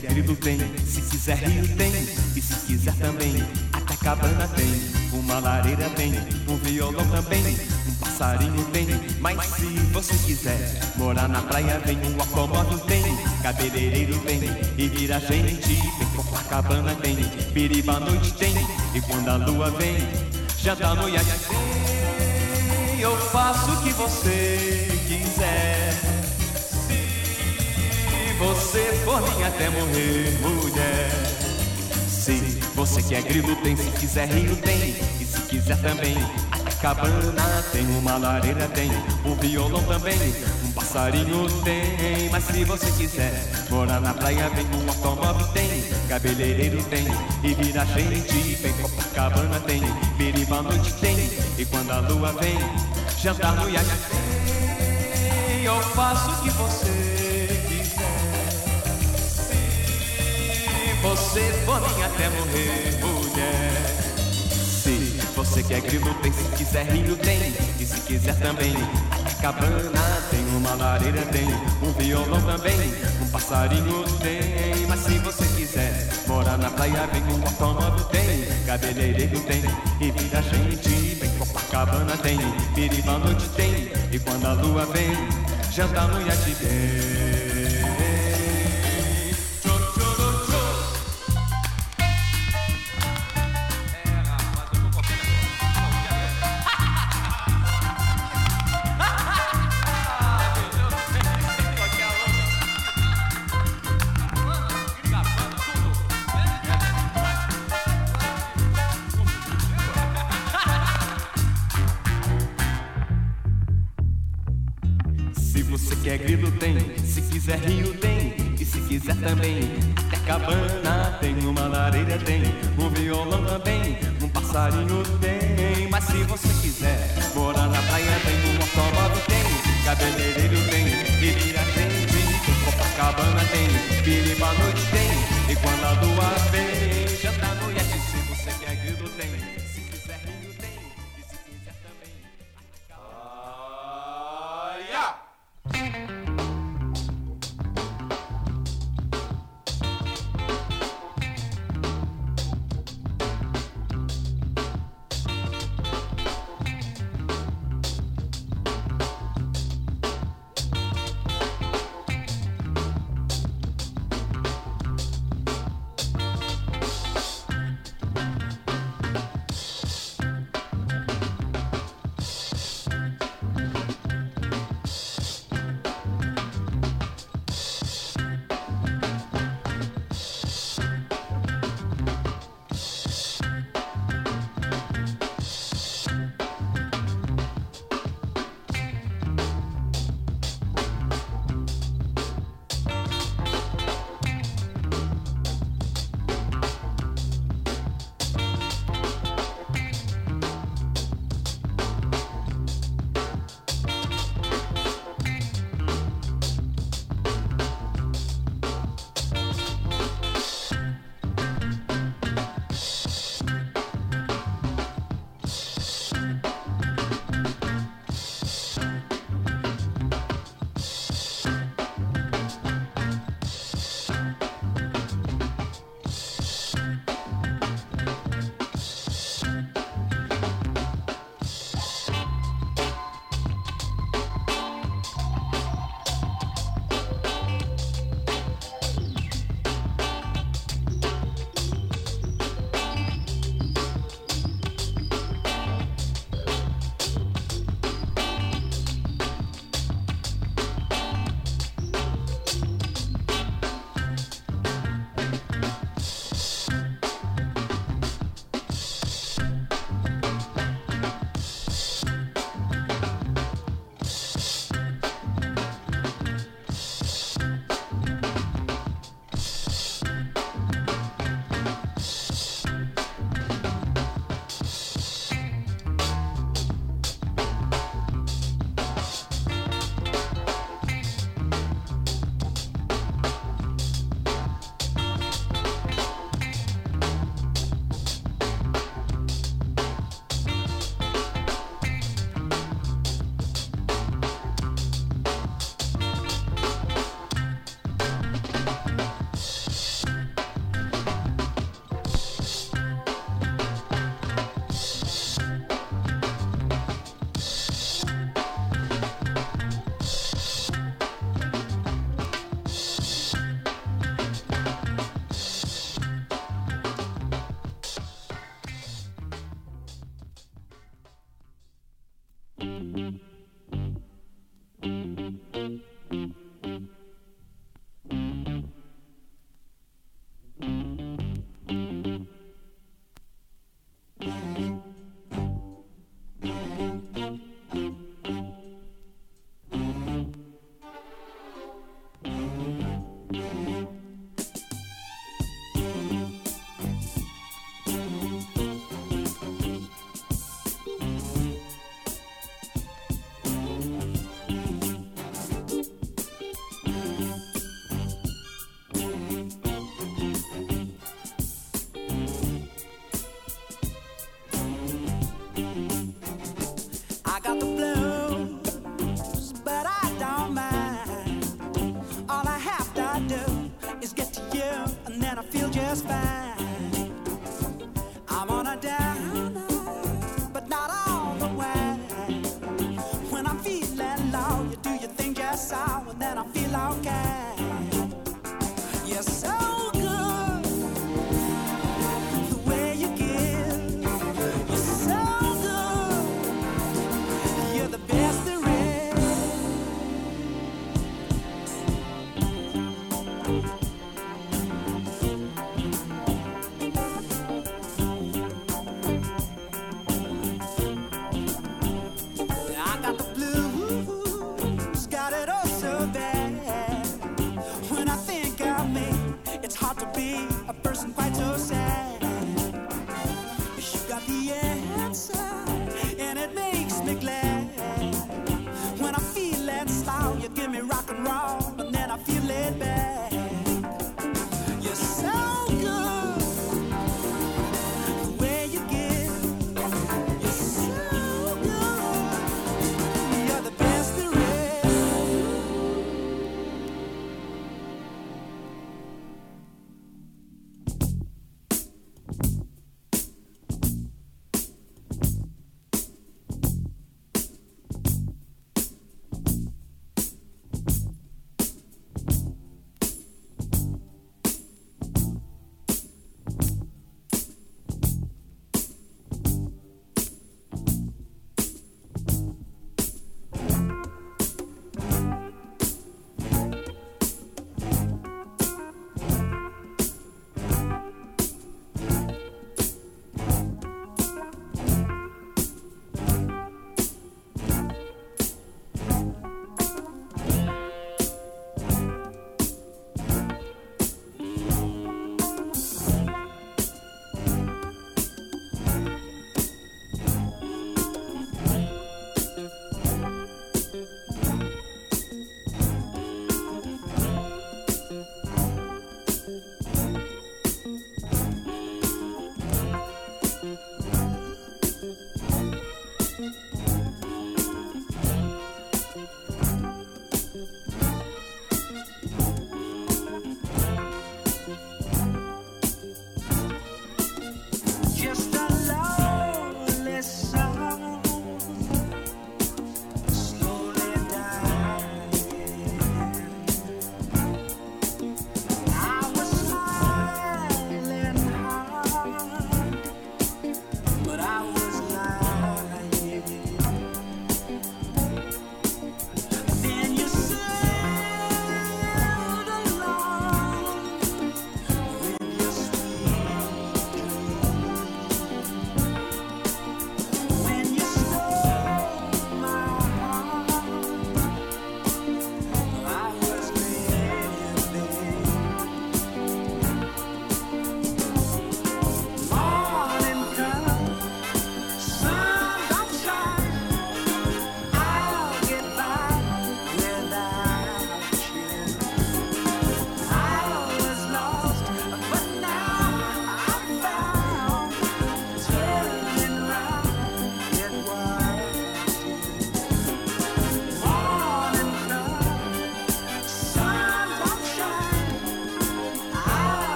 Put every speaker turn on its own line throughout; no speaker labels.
quer grilo tem, se quiser rio tem, e se quiser também, até cabana tem, uma lareira tem, um violão também, um passarinho tem, mas se você quiser morar na praia vem, um automóvel tem, cabeleireiro tem, e vira gente tem, Copacabana tem, piriba à noite tem, e quando a lua vem, já dá no tem, eu faço o que você quiser você for minha até morrer, mulher. Se você quer grilo, tem. Se quiser rio, tem. E se quiser também, até cabana tem. Uma lareira tem. Um violão também. Um passarinho tem. Mas se você quiser morar na praia, vem. Um automóvel tem. Cabeleireiro tem. E vira gente vem. Copacabana tem. Biriba à noite tem. E quando a lua vem, jantar no iate tem. Eu faço o que você você for minha até morrer, mulher. Se você quer grilo, tem. Se quiser rio, tem. E se quiser também, cabana tem. Uma lareira tem. Um violão também. Um passarinho tem. Mas se você quiser morar na praia, vem. Um automóvel tem. Cabeleireiro tem. E vira gente vem. Copacabana tem. Piriba noite tem. E quando a lua vem, jantar no iate tem.
quiser rio tem, e se quiser também. Até cabana tem, uma lareira tem, um violão também, um passarinho tem. Mas se você quiser morar na praia tem, um automóvel tem, cabeleireiro tem, bebida tem, Copacabana tem, Piriba noite tem, e quando a lua vem.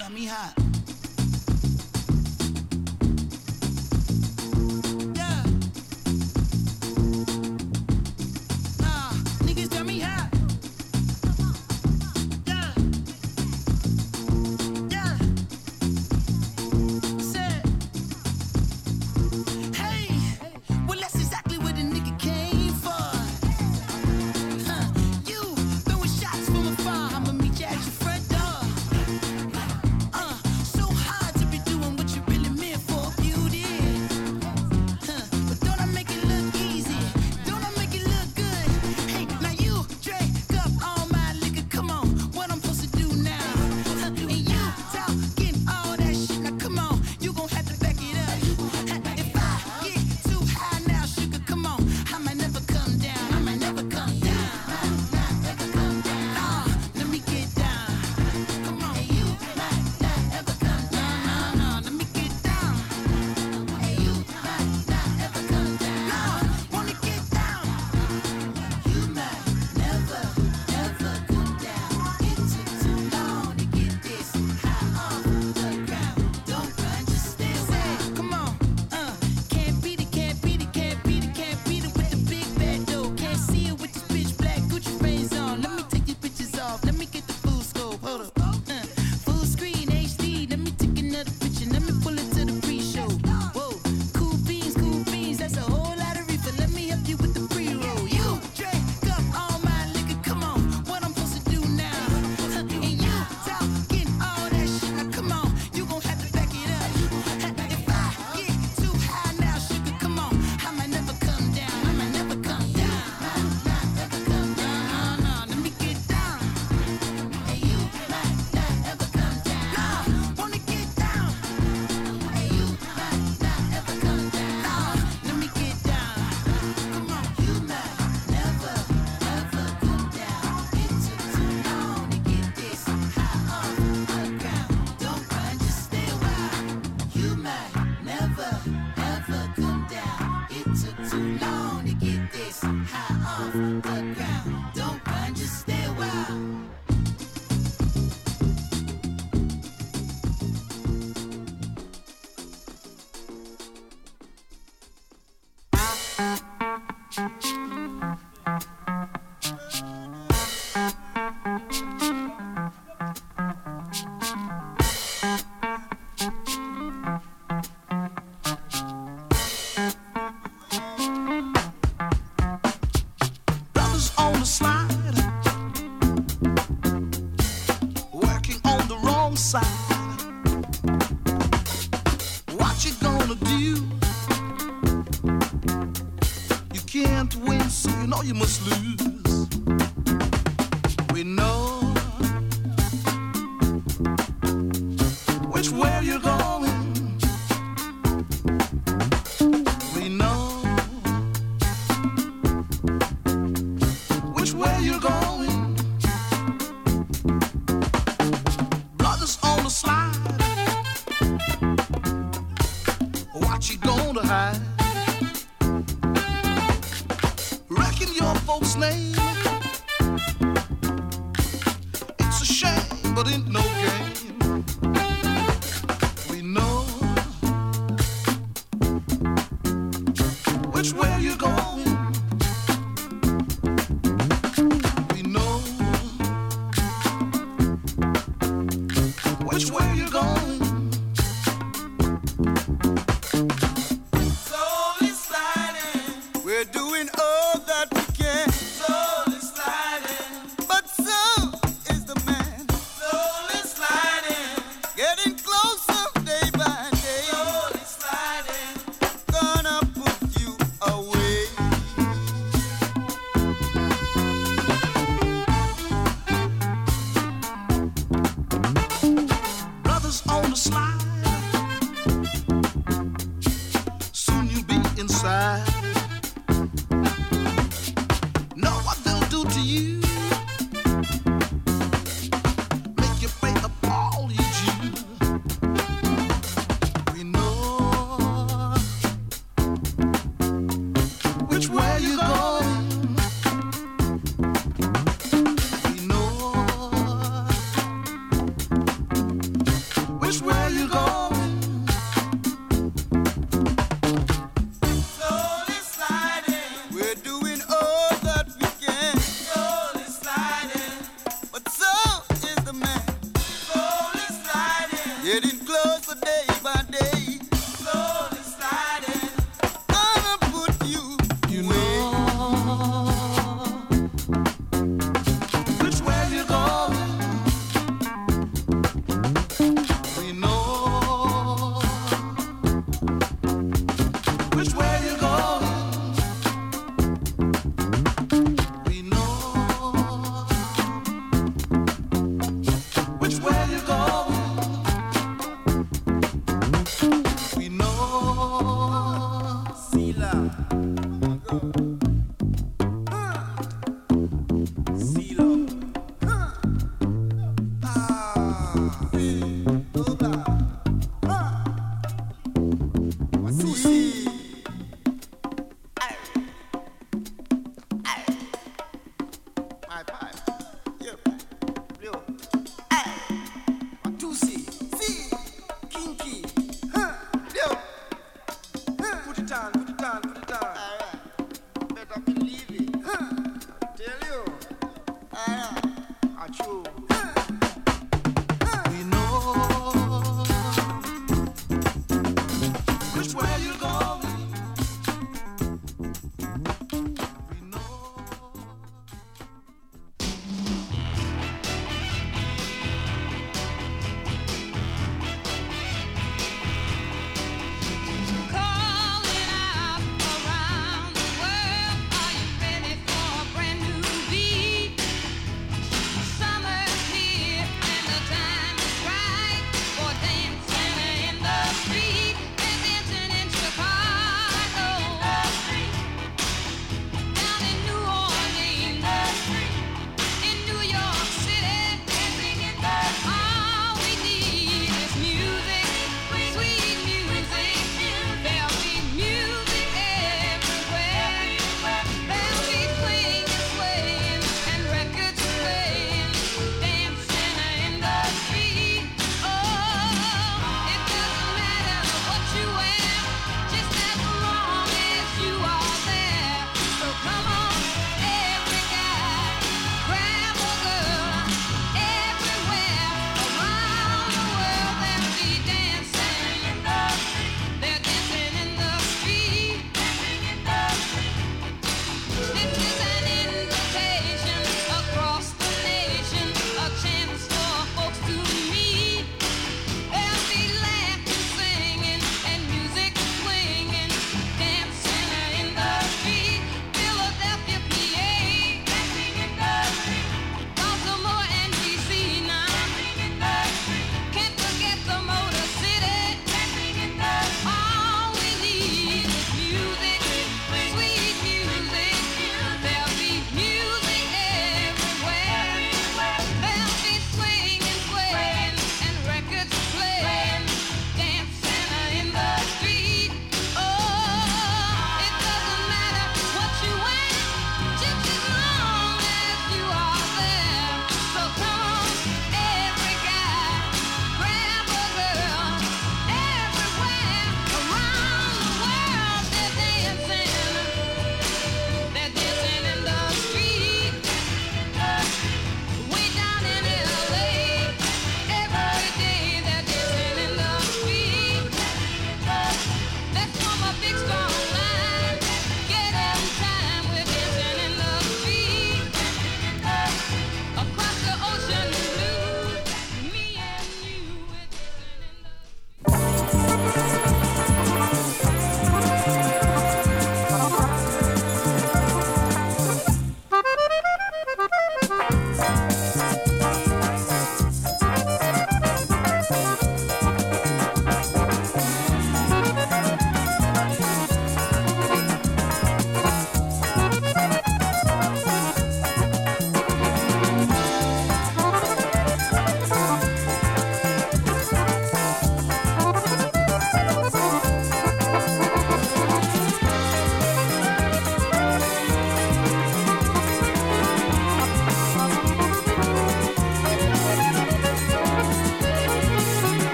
got me
hot. your
folks' name. It's a shame, but it no.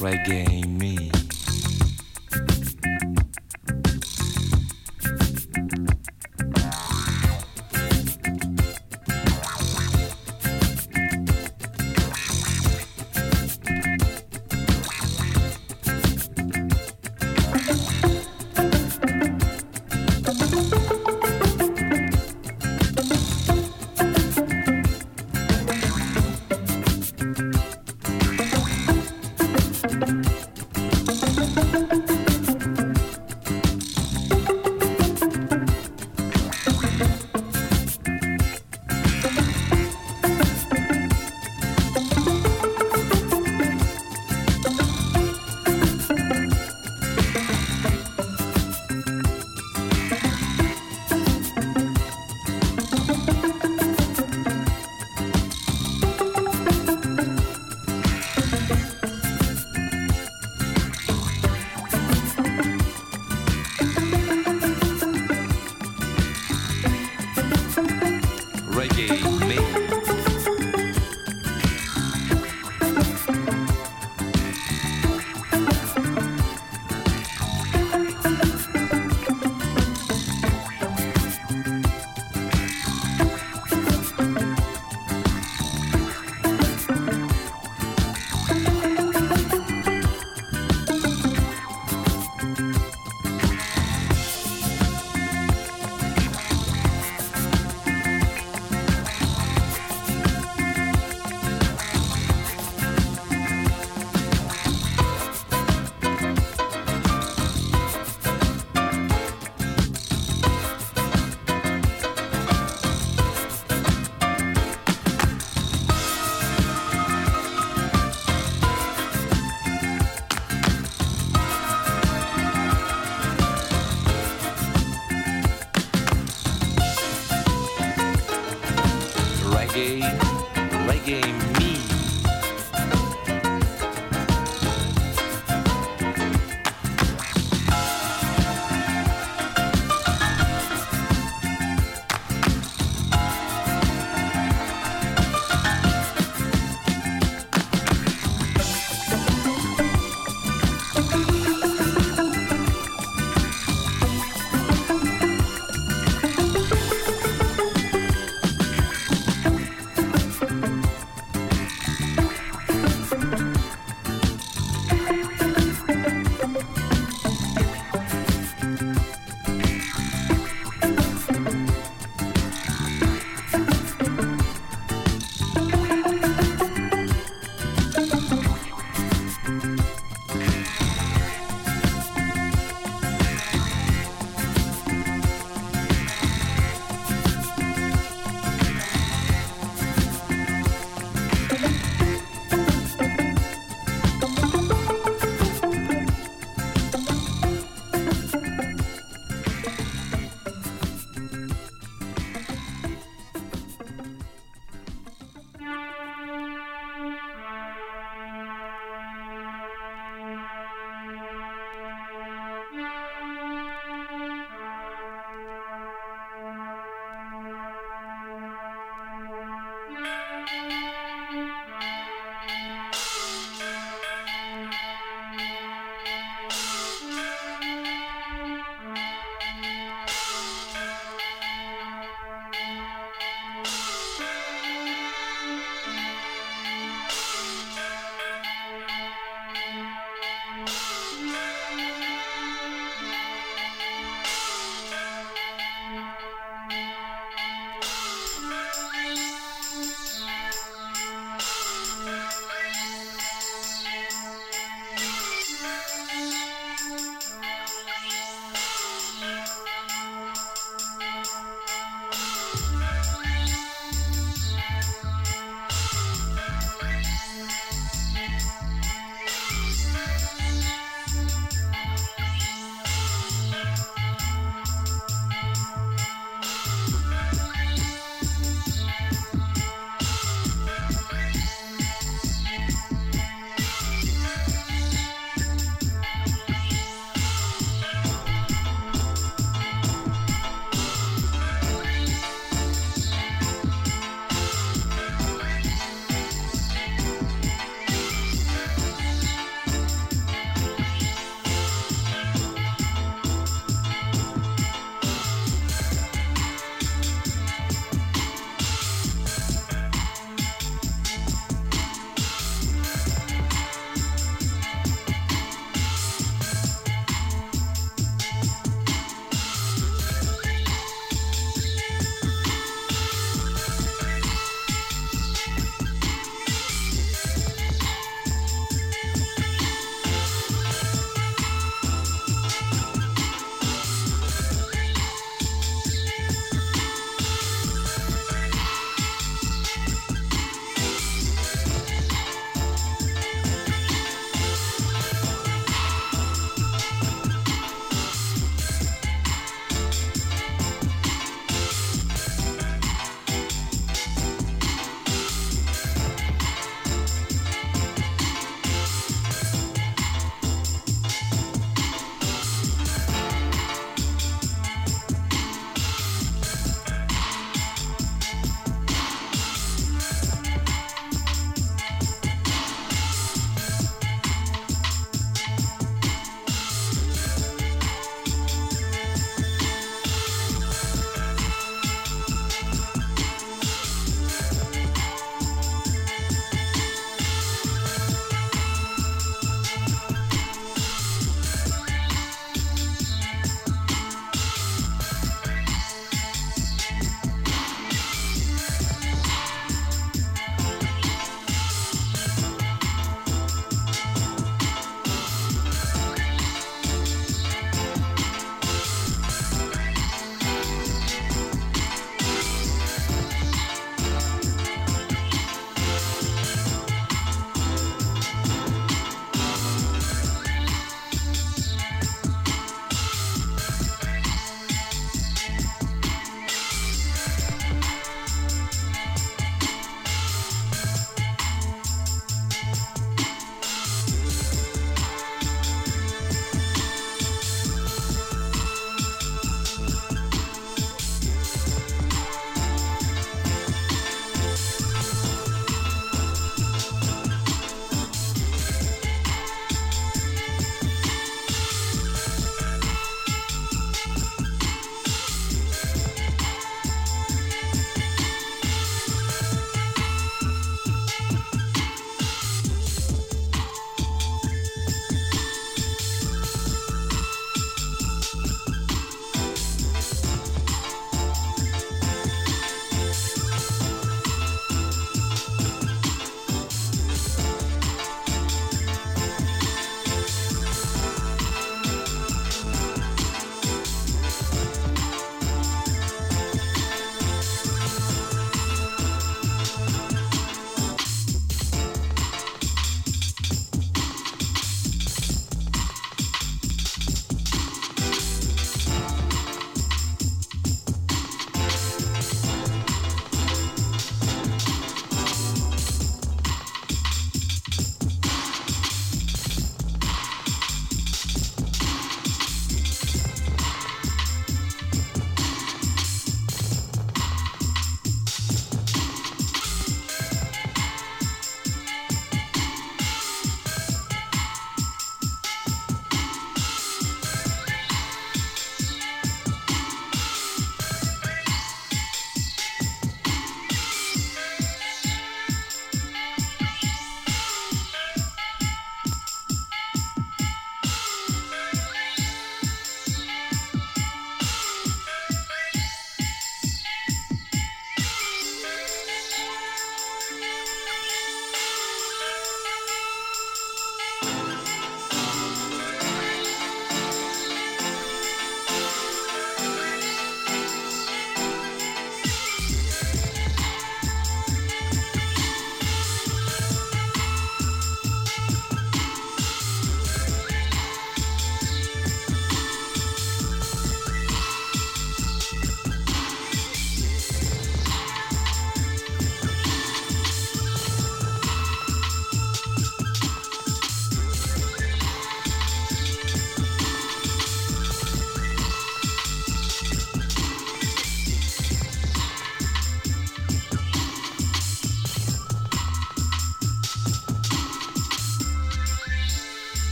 Reggae me.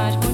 what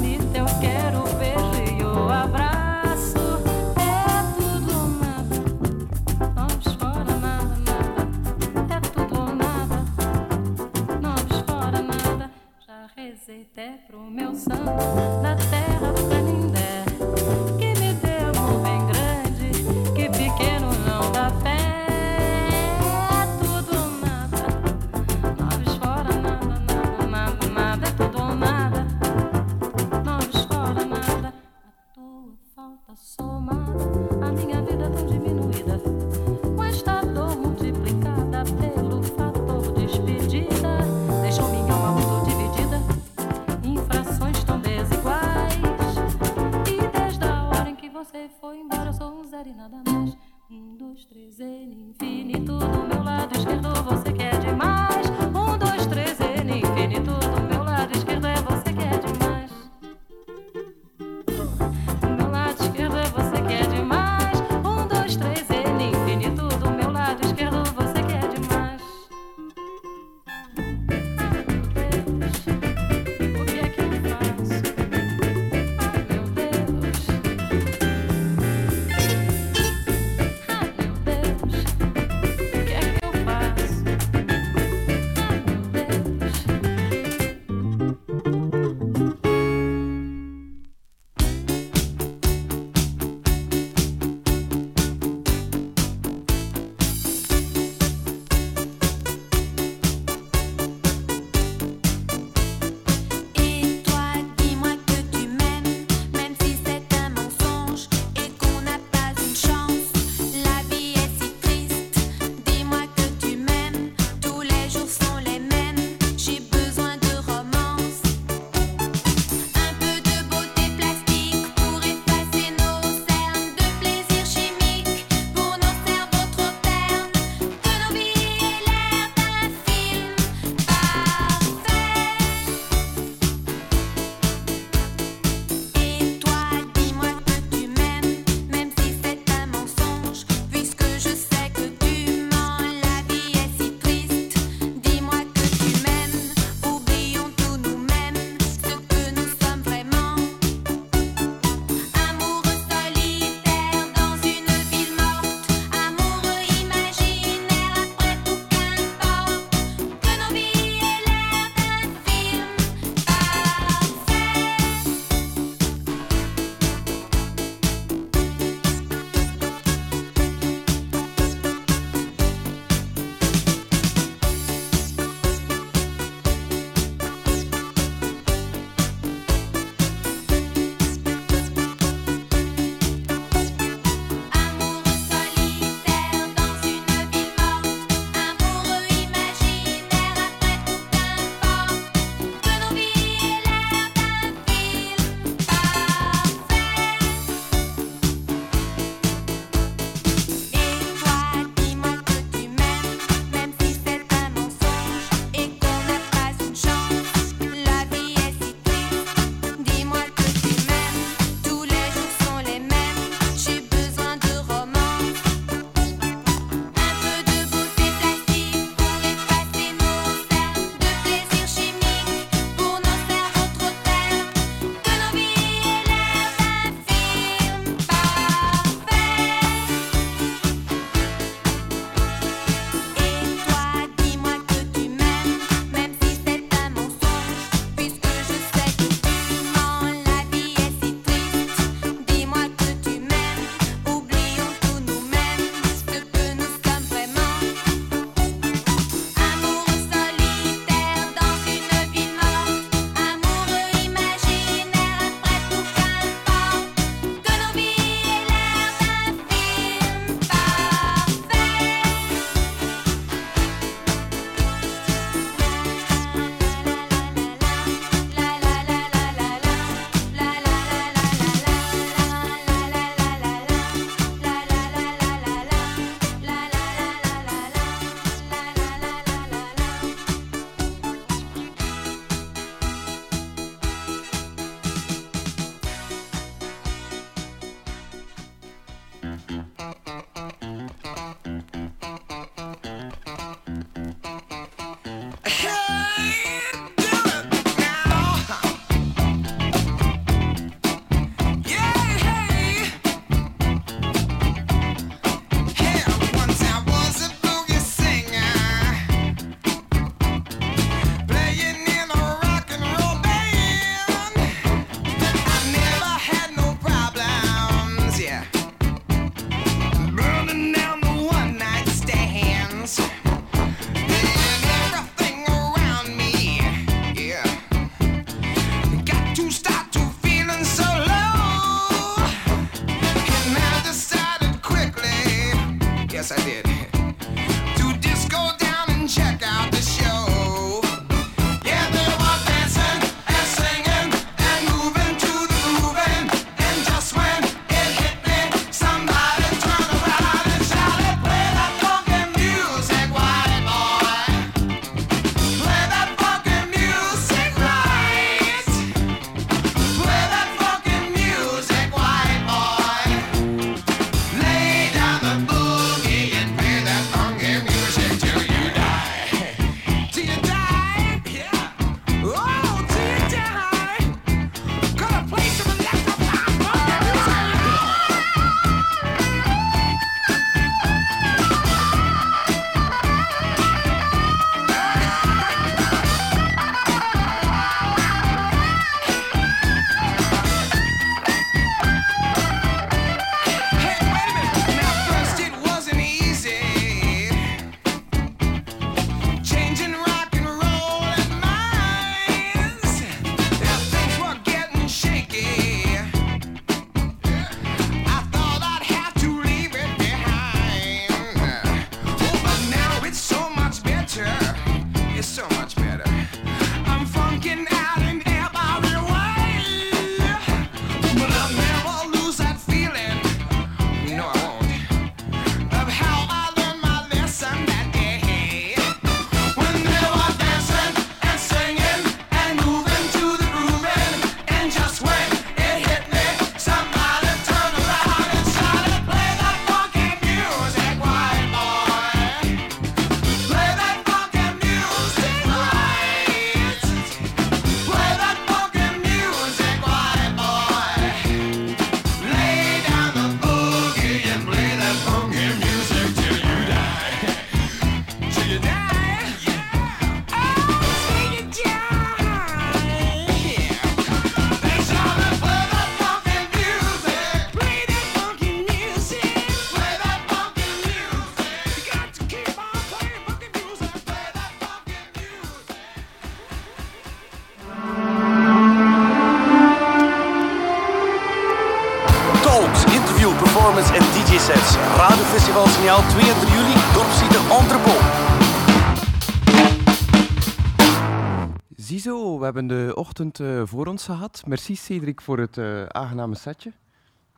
We hebben de ochtend eh, voor ons gehad. Merci Cedric voor het eh, aangename setje.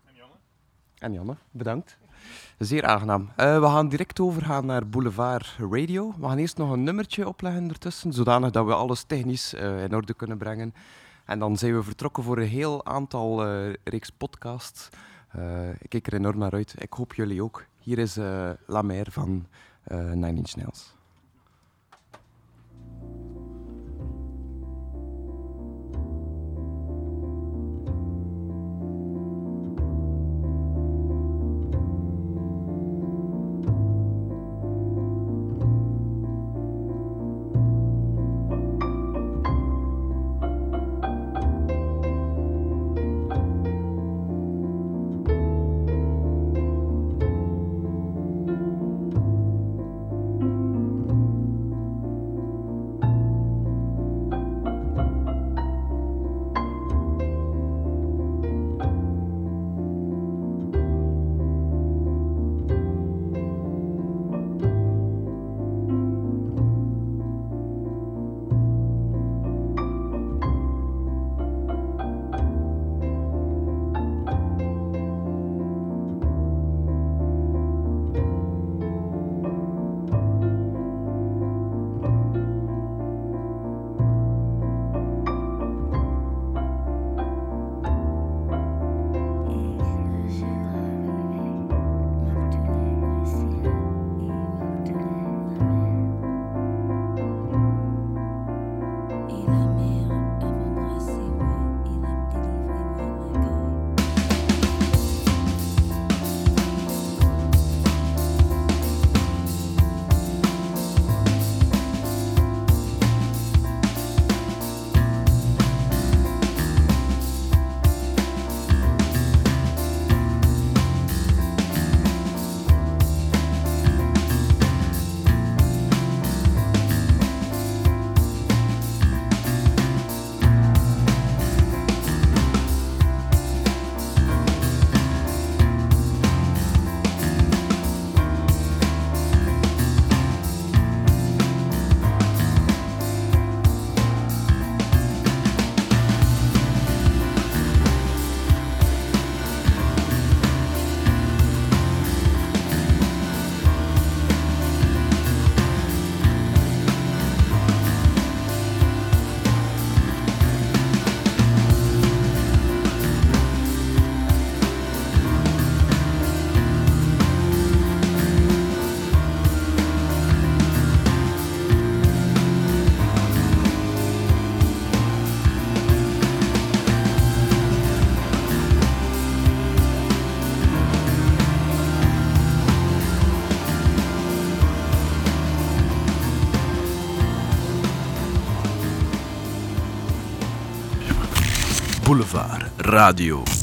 En Janne. En Janne, bedankt. Zeer aangenaam. Eh, we gaan direct overgaan naar Boulevard Radio. We gaan eerst nog een nummertje opleggen ertussen, zodanig dat we alles technisch in orde kunnen brengen. En dan zijn we vertrokken voor een heel aantal reeks podcasts. Ik kijk er enorm naar uit. Ik hoop jullie ook. Hier is eh, La Mer van Nine Inch Nails.
Boulevard Radio.